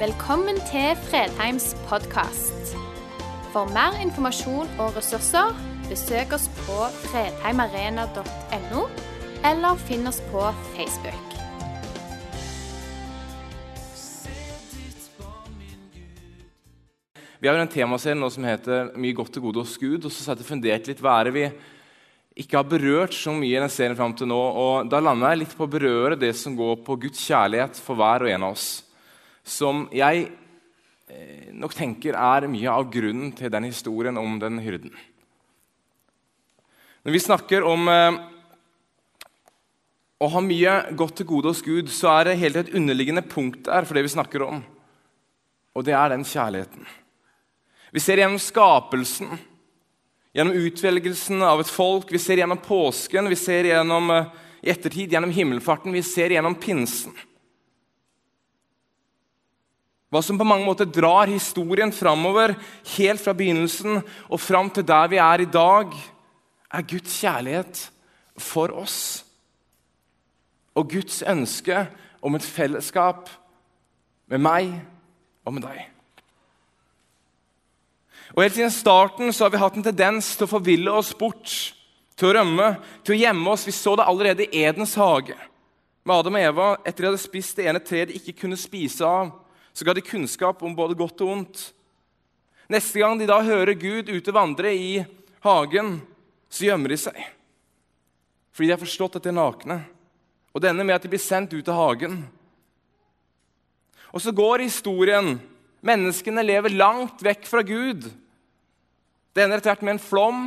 Velkommen til Fredheims podkast. For mer informasjon og ressurser, besøk oss på fredheimarena.no, eller finn oss på Facebook. Vi har en temaserie nå som heter 'Mye godt og gode hos Gud'. og så satt jeg fundert litt hva er det vi ikke har berørt så mye i den serien fram til nå. og Da lander jeg litt på å berøre det som går på Guds kjærlighet for hver og en av oss. Som jeg eh, nok tenker er mye av grunnen til den historien om den hyrden. Når vi snakker om eh, å ha mye godt til gode hos Gud, så er det helt et underliggende punkt der for det vi snakker om. Og det er den kjærligheten. Vi ser gjennom skapelsen, gjennom utvelgelsen av et folk, vi ser gjennom påsken, vi ser gjennom eh, i ettertid gjennom himmelfarten, vi ser gjennom pinsen. Hva som på mange måter drar historien framover, helt fra begynnelsen og fram til der vi er i dag, er Guds kjærlighet for oss. Og Guds ønske om et fellesskap med meg og med deg. Og Helt siden starten så har vi hatt en tendens til å forville oss bort, til å rømme, til å gjemme oss. Vi så det allerede i Edens hage. Med Adam og Eva, etter de hadde spist det ene treet de ikke kunne spise av, så ga de kunnskap om både godt og ondt. Neste gang de da hører Gud ute vandre i hagen, så gjemmer de seg. Fordi de har forstått at de er nakne. Og det ender med at de blir sendt ut av hagen. Og så går historien. Menneskene lever langt vekk fra Gud. Det ender etter hvert med en flom,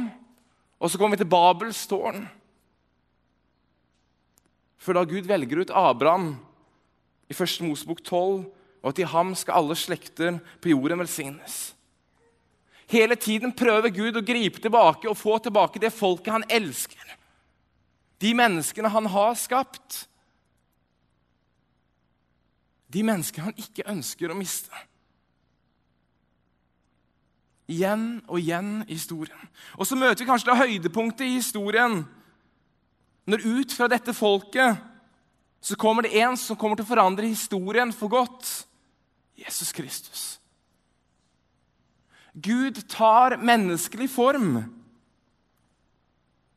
og så kommer vi til Babels tårn. For da Gud velger ut Abraham i 1. Mosebok 12, og at i ham skal alle slekter på jorden velsignes. Hele tiden prøver Gud å gripe tilbake og få tilbake det folket han elsker. De menneskene han har skapt. De menneskene han ikke ønsker å miste. Igjen og igjen i historien. Og så møter vi kanskje det høydepunktet i historien. Når ut fra dette folket så kommer det en som kommer til å forandre historien for godt. Jesus Kristus. Gud tar menneskelig form,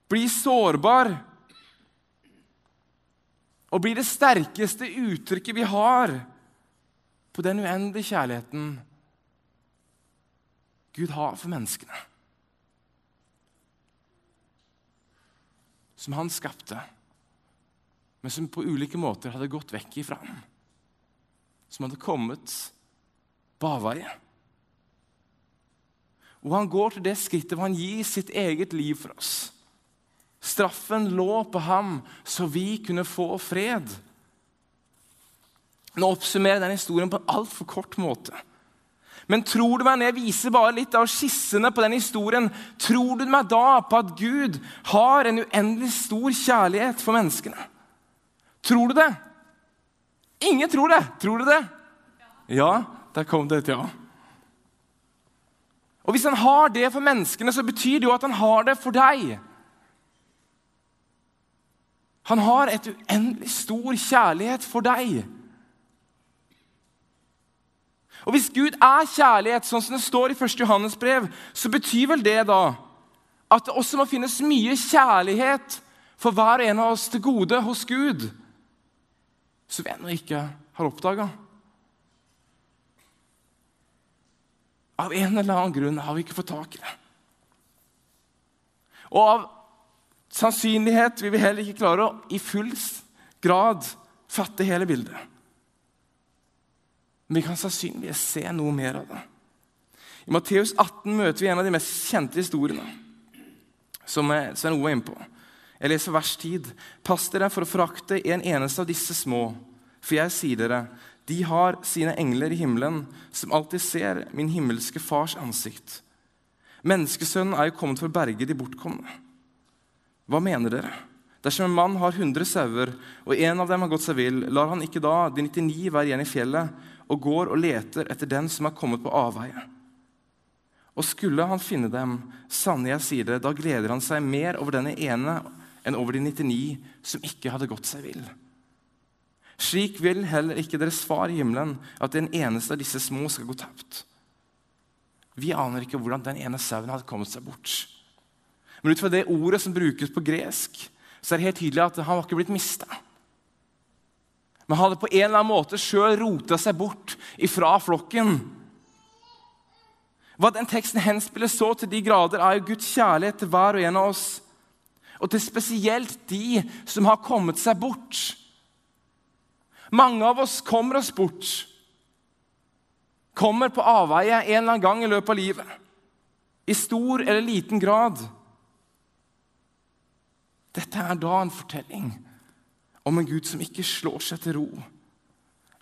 blir sårbar og blir det sterkeste uttrykket vi har på den uendelige kjærligheten Gud har for menneskene. Som han skapte, men som på ulike måter hadde gått vekk ifra ham. Som hadde kommet på avveie. Og han går til det skrittet hvor han gir sitt eget liv for oss. Straffen lå på ham, så vi kunne få fred. Nå oppsummerer den historien på en altfor kort måte. Men tror du meg når jeg viser bare litt av skissene på den historien, tror du meg da på at Gud har en uendelig stor kjærlighet for menneskene? Tror du det? Ingen tror det. Tror du det? Ja, der kom det et ja. Og Hvis han har det for menneskene, så betyr det jo at han har det for deg. Han har et uendelig stor kjærlighet for deg. Og Hvis Gud er kjærlighet, sånn som det står i 1. Johannes brev, så betyr vel det da at det også må finnes mye kjærlighet for hver og en av oss til gode hos Gud, som vi ennå ikke har oppdaga. Av en eller annen grunn har vi ikke fått tak i det. Og av sannsynlighet vil vi heller ikke klare å i full grad fatte hele bildet. Men vi kan sannsynligvis se noe mer av det. I Matteus 18 møter vi en av de mest kjente historiene, som Svein Ove var inne på. Jeg leser vers 10. Pass dere for å forakte en eneste av disse små, for jeg sier dere, de har sine engler i himmelen, som alltid ser min himmelske fars ansikt. Menneskesønnen er jo kommet for å berge de bortkomne. Hva mener dere? Dersom en mann har 100 sauer, og en av dem har gått seg vill, lar han ikke da de 99 være igjen i fjellet og går og leter etter den som er kommet på avveie. Og skulle han finne dem, sanne jeg sier det, da gleder han seg mer over denne ene enn over de 99 som ikke hadde gått seg vill. Slik vil heller ikke deres far i himmelen at den eneste av disse små skal gå tapt. Vi aner ikke hvordan den ene sauen hadde kommet seg bort. Men ut fra det ordet som brukes på gresk, så er det helt tydelig at han var ikke blitt mista. Men han hadde på en eller annen måte sjøl rota seg bort ifra flokken. Hva den teksten henspiller så til de grader, er jo Guds kjærlighet til hver og en av oss. Og til spesielt de som har kommet seg bort. Mange av oss kommer oss bort. Kommer på avveie en eller annen gang i løpet av livet. I stor eller liten grad. Dette er da en fortelling om en Gud som ikke slår seg til ro,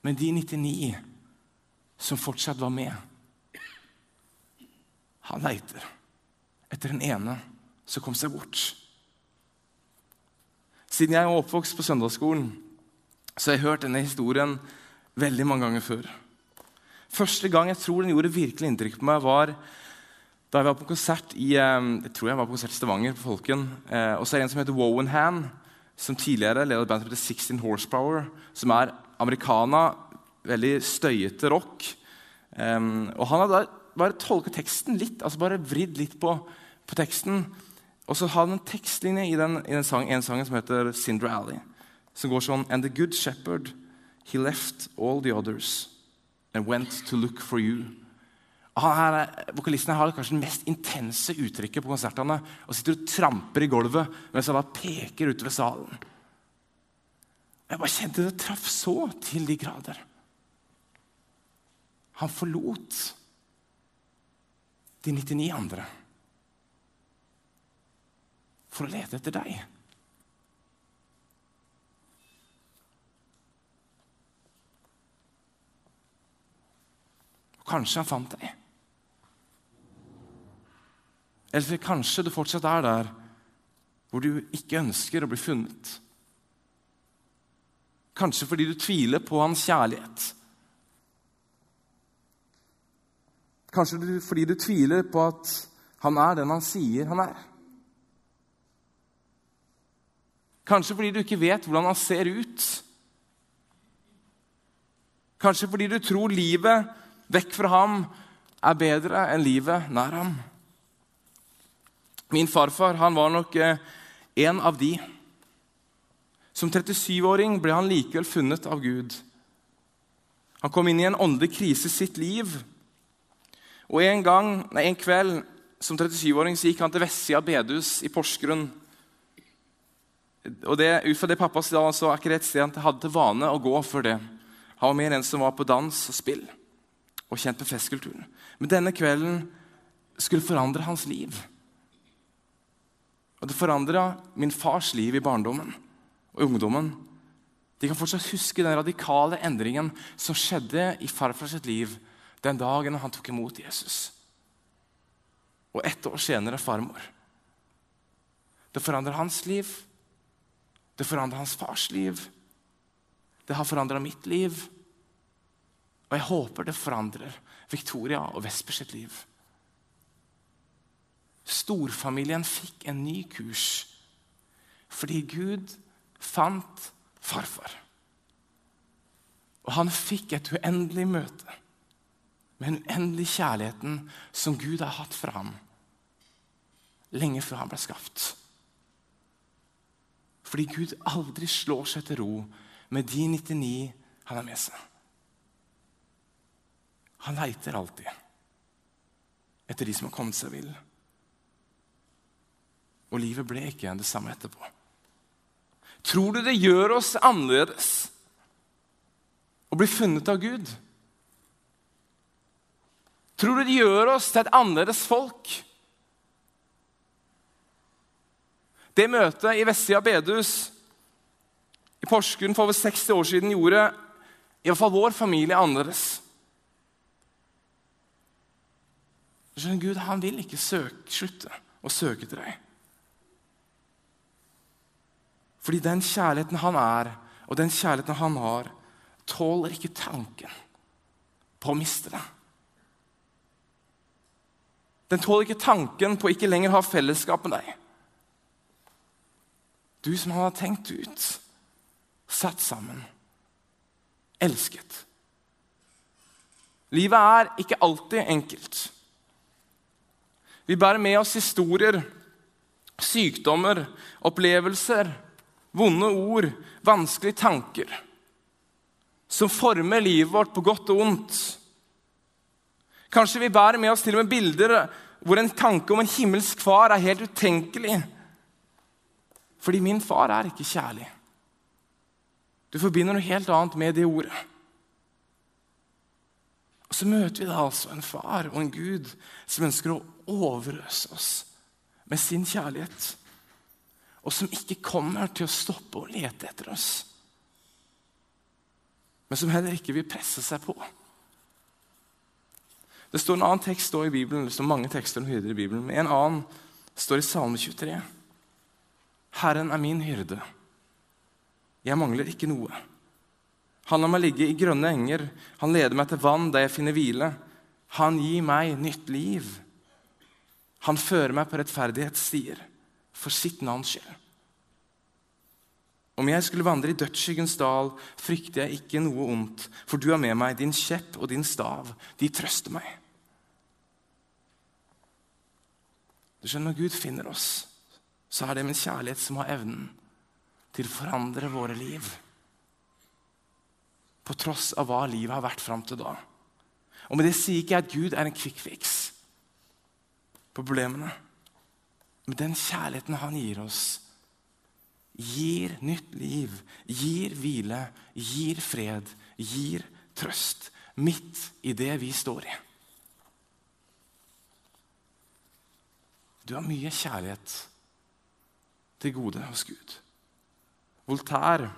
men de 99 som fortsatt var med. Han leiter etter den ene som kom seg bort. Siden jeg var oppvokst på søndagsskolen, så jeg har hørt denne historien veldig mange ganger før. Første gang jeg tror den gjorde virkelig inntrykk på meg, var da jeg var på konsert i eh, jeg tror jeg var på konsert i Stavanger. på Folken. Eh, og så er det en som heter Wowen Han, som tidligere ledet bandet band som heter 16 Horsepower. Som er americana, veldig støyete rock. Um, og han hadde bare tolket teksten litt, altså bare vridd litt på, på teksten. Og så hadde han en tekstlinje i, den, i den sang, en sangen som heter Cinder Alley som går sånn And the good shepherd, he left all the others and went to look for you. Her, vokalisten har kanskje det mest intense uttrykket på konsertene. Og sitter og tramper i gulvet mens han bare peker utover salen. Jeg bare kjente det traff så til de grader. Han forlot de 99 andre for å lete etter deg. Kanskje han fant deg. Eller kanskje du fortsatt er der hvor du ikke ønsker å bli funnet. Kanskje fordi du tviler på hans kjærlighet. Kanskje fordi du tviler på at han er den han sier han er. Kanskje fordi du ikke vet hvordan han ser ut. Kanskje fordi du tror livet vekk fra ham er bedre enn livet nær ham. Min farfar han var nok eh, en av de. Som 37-åring ble han likevel funnet av Gud. Han kom inn i en åndelig krise sitt liv. Og En gang, nei, en kveld som 37-åring gikk han til vestsida bedehus i Porsgrunn. Og det, Ut fra det pappa sa, så er ikke det et sted han hadde til vane å gå før det. Han var mer en som var på dans og spill og kjent med festkulturen. Men denne kvelden skulle forandre hans liv. Og det forandra min fars liv i barndommen og ungdommen. De kan fortsatt huske den radikale endringen som skjedde i farfars liv den dagen han tok imot Jesus. Og ett år senere farmor. Det forandra hans liv. Det forandra hans fars liv. Det har forandra mitt liv. Og jeg håper det forandrer Victoria og Vesper sitt liv. Storfamilien fikk en ny kurs fordi Gud fant farfar. Og han fikk et uendelig møte med den uendelige kjærligheten som Gud har hatt for ham lenge før han ble skapt. Fordi Gud aldri slår seg til ro med de 99 han har med seg. Han leiter alltid etter de som har kommet seg vill. Og livet ble ikke det samme etterpå. Tror du det gjør oss annerledes å bli funnet av Gud? Tror du det gjør oss til et annerledes folk? Det møtet i Vestsida bedehus i Porsgrunn for over 60 år siden gjorde i hvert fall vår familie annerledes. Skjønner Gud han vil ikke søke, slutte å søke til deg. Fordi den kjærligheten han er, og den kjærligheten han har, tåler ikke tanken på å miste det. Den tåler ikke tanken på å ikke lenger ha fellesskap med deg. Du som han har tenkt ut, satt sammen, elsket. Livet er ikke alltid enkelt. Vi bærer med oss historier, sykdommer, opplevelser, vonde ord, vanskelige tanker, som former livet vårt på godt og ondt. Kanskje vi bærer med oss til og med bilder hvor en tanke om en himmelsk far er helt utenkelig. Fordi min far er ikke kjærlig. Du forbinder noe helt annet med det ordet. Og Så møter vi da altså en far og en Gud som ønsker å overøse oss med sin kjærlighet. Og som ikke kommer til å stoppe å lete etter oss. Men som heller ikke vil presse seg på. Det står en annen tekst i Bibelen, det står mange tekster om hyrder i Bibelen, men en annen står i Salme 23. Herren er min hyrde. Jeg mangler ikke noe. Han lar meg ligge i grønne enger. Han leder meg til vann der jeg finner hvile. Han gir meg nytt liv. Han fører meg på rettferdighetsstier for sitt navns skyld. Om jeg skulle vandre i dødsskyggens dal, frykter jeg ikke noe ondt, for du er med meg, din kjepp og din stav, de trøster meg. Du skjønner, Når Gud finner oss, så er det min kjærlighet som har evnen til å forandre våre liv. På tross av hva livet har vært fram til da. Og Med det sier ikke jeg at Gud er en fix på problemene. Men den kjærligheten han gir oss, gir nytt liv, gir hvile, gir fred, gir trøst midt i det vi står i. Du har mye kjærlighet til gode hos Gud. Voltaire,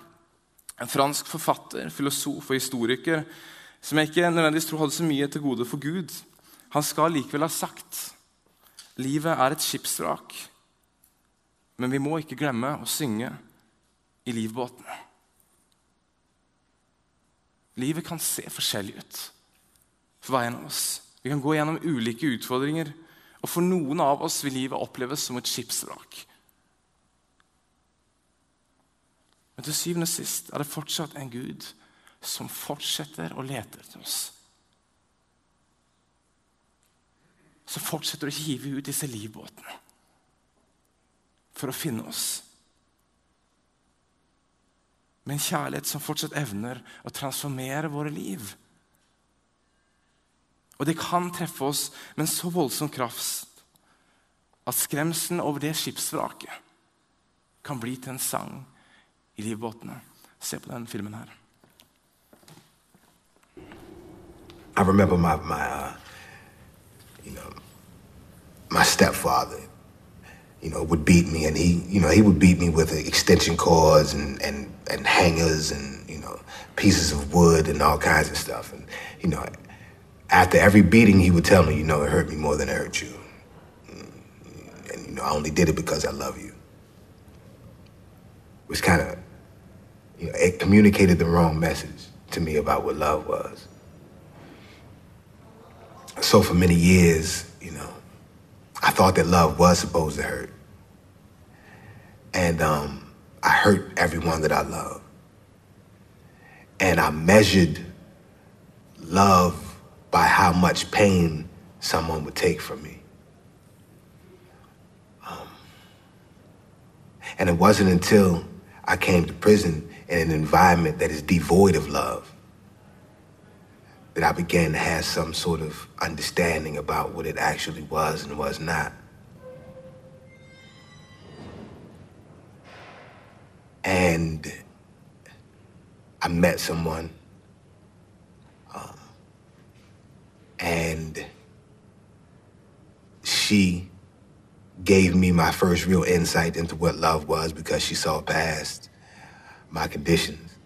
en fransk forfatter, filosof og historiker, som jeg ikke nødvendigvis tror hadde så mye til gode for Gud, han skal likevel ha sagt livet er et skipsvrak, men vi må ikke glemme å synge i livbåtene. Livet kan se forskjellig ut for hver en av oss. Vi kan gå gjennom ulike utfordringer, og for noen av oss vil livet oppleves som et skipsvrak. Men til syvende og sist er det fortsatt en Gud som fortsetter å lete etter oss. Som fortsetter å hive ut disse livbåtene for å finne oss. Med en kjærlighet som fortsatt evner å transformere våre liv. Og det kan treffe oss med en så voldsom kraft at skremselen over det skipsvraket kan bli til en sang i livbåtene. Se på den filmen her. Remember my my uh, my stepfather you know would beat me and he you know he would beat me with extension cords and and and hangers and you know pieces of wood and all kinds of stuff and you know after every beating he would tell me you know it hurt me more than it hurt you and you know I only did it because I love you it was kind of you know, it communicated the wrong message to me about what love was. So for many years, you know, I thought that love was supposed to hurt. And um, I hurt everyone that I love. And I measured love by how much pain someone would take from me. Um, and it wasn't until I came to prison in an environment that is devoid of love, that I began to have some sort of understanding about what it actually was and was not. And I met someone, um, and she gave me my first real insight into what love was because she saw past my conditions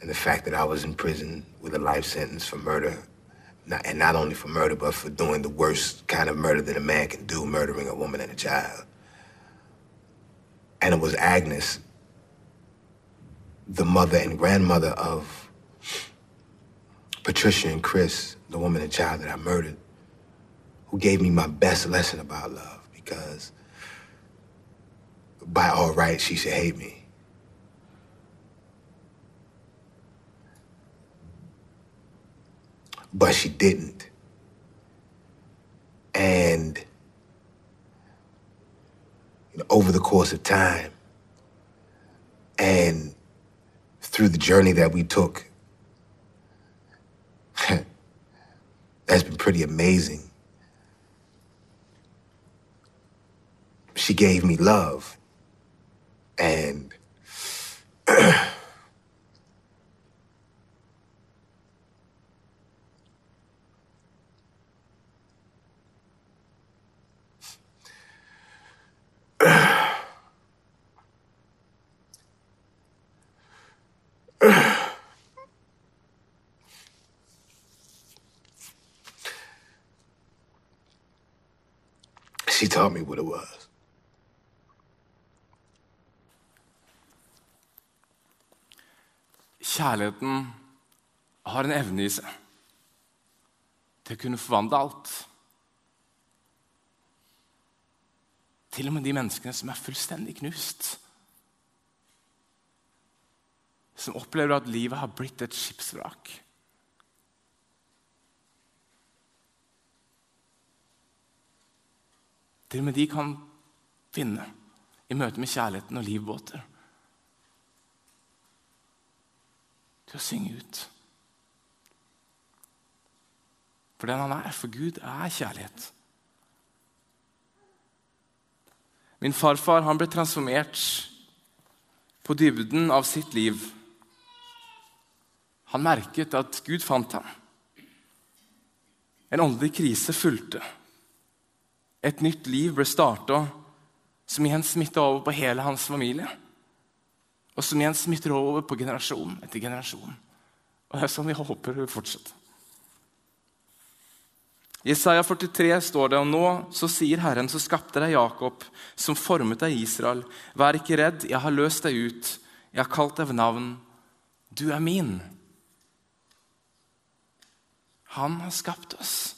and the fact that I was in prison with a life sentence for murder. Not, and not only for murder, but for doing the worst kind of murder that a man can do, murdering a woman and a child. And it was Agnes, the mother and grandmother of Patricia and Chris, the woman and child that I murdered, who gave me my best lesson about love because by all rights, she should hate me. But she didn't. And you know, over the course of time and through the journey that we took, that's been pretty amazing. She gave me love. And she taught me what it was. Kjærligheten har en evne i seg til å kunne forvandle alt. Til og med de menneskene som er fullstendig knust. Som opplever at livet har blitt et skipsvrak. Til og med de kan finne i møte med kjærligheten og livbåter. Til å synge ut. For den han er. For Gud er kjærlighet. Min farfar han ble transformert på dybden av sitt liv. Han merket at Gud fant ham. En åndelig krise fulgte. Et nytt liv ble starta, som igjen smitta over på hele hans familie. Og som igjen smitter over på generasjon etter generasjon. Og Det er sånn vi håper det fortsetter. I Isaiah 43 står det, og nå så sier Herren, som skapte deg Jakob, som formet deg Israel, vær ikke redd, jeg har løst deg ut, jeg har kalt deg ved navn, du er min. Han har skapt oss.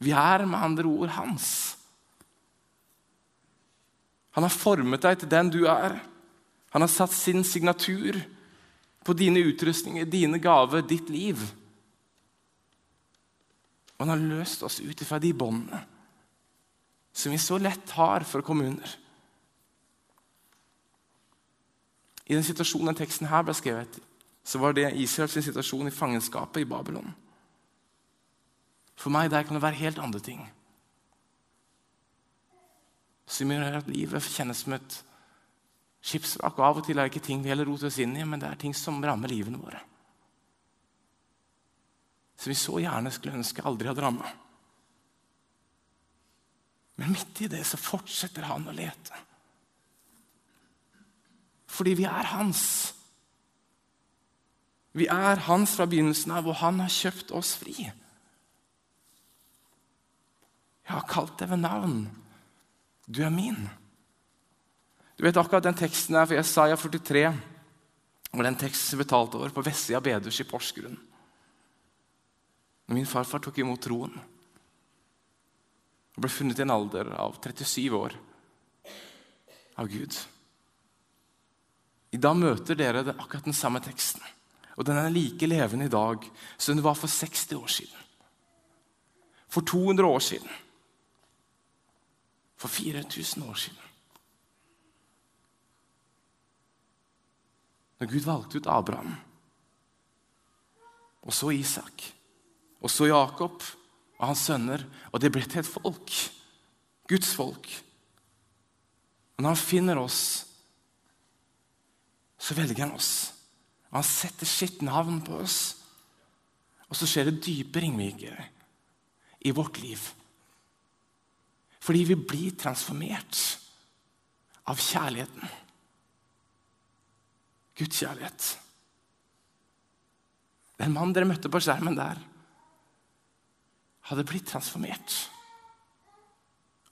Vi er med andre ord hans. Han har formet deg til den du er. Han har satt sin signatur på dine utrustninger, dine gaver, ditt liv. Og han har løst oss ut fra de båndene som vi så lett har for under. I den situasjonen den teksten her ble skrevet, så var det Israels situasjon i fangenskapet i Babylon. For meg der kan det være helt andre ting. Som gjør at livet kjennes som et skipsvrak. Og av og til er det ikke ting vi heller roter oss inn i, men det er ting som rammer livene våre. Som vi så gjerne skulle ønske aldri hadde ramma. Men midt i det så fortsetter han å lete. Fordi vi er hans. Vi er hans fra begynnelsen av, og han har kjøpt oss fri. Jeg har kalt deg ved navn. Du er min. Du vet akkurat den teksten her for Jesaja 43 og den teksten som ble talt over på Vestsida bedehus i Porsgrunn. Når min farfar tok imot troen og ble funnet i en alder av 37 år av Gud. I dag møter dere akkurat den samme teksten. Og den er like levende i dag som den var for 60 år siden. For 200 år siden. For 4000 år siden. Når Gud valgte ut Abraham, og så Isak, og så Jakob og hans sønner, og det ble til et folk. Guds folk. Og når han finner oss, så velger han oss. Og han setter sitt navn på oss. Og så skjer det dype ringvirkninger i vårt liv. Fordi vi blir transformert av kjærligheten. Guds kjærlighet. Den mannen dere møtte på skjermen der, hadde blitt transformert.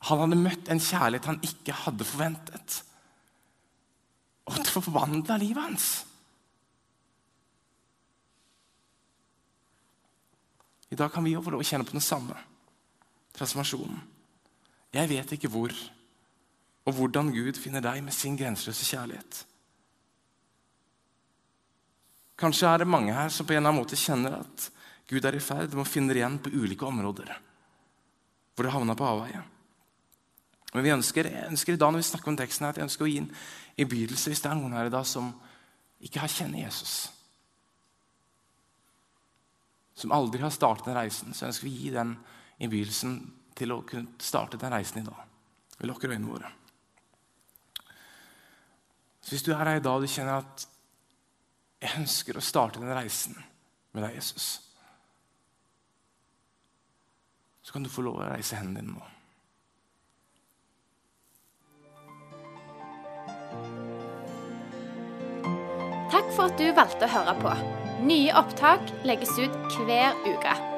Han hadde møtt en kjærlighet han ikke hadde forventet. Og det forvandla livet hans. I dag kan vi jo få lov å kjenne på den samme transformasjonen. Jeg vet ikke hvor og hvordan Gud finner deg med sin grenseløse kjærlighet. Kanskje er det mange her som på en eller annen måte kjenner at Gud er i ferd med å finne igjen på ulike områder hvor det havna på avveie. Men vi ønsker, ønsker i dag når vi snakker om teksten her, at jeg ønsker å gi en innbydelse hvis det er noen her i dag som ikke har kjent Jesus. Som aldri har startet den reisen, så ønsker vi å gi den innbydelsen til å kunne starte den reisen i dag. Vi lukker øynene våre. Så Hvis du er her i dag og du kjenner at jeg ønsker å starte den reisen med deg, Jesus, så kan du få lov å reise hendene dine nå. Takk for at du valgte å høre på. Nye opptak legges ut hver uke.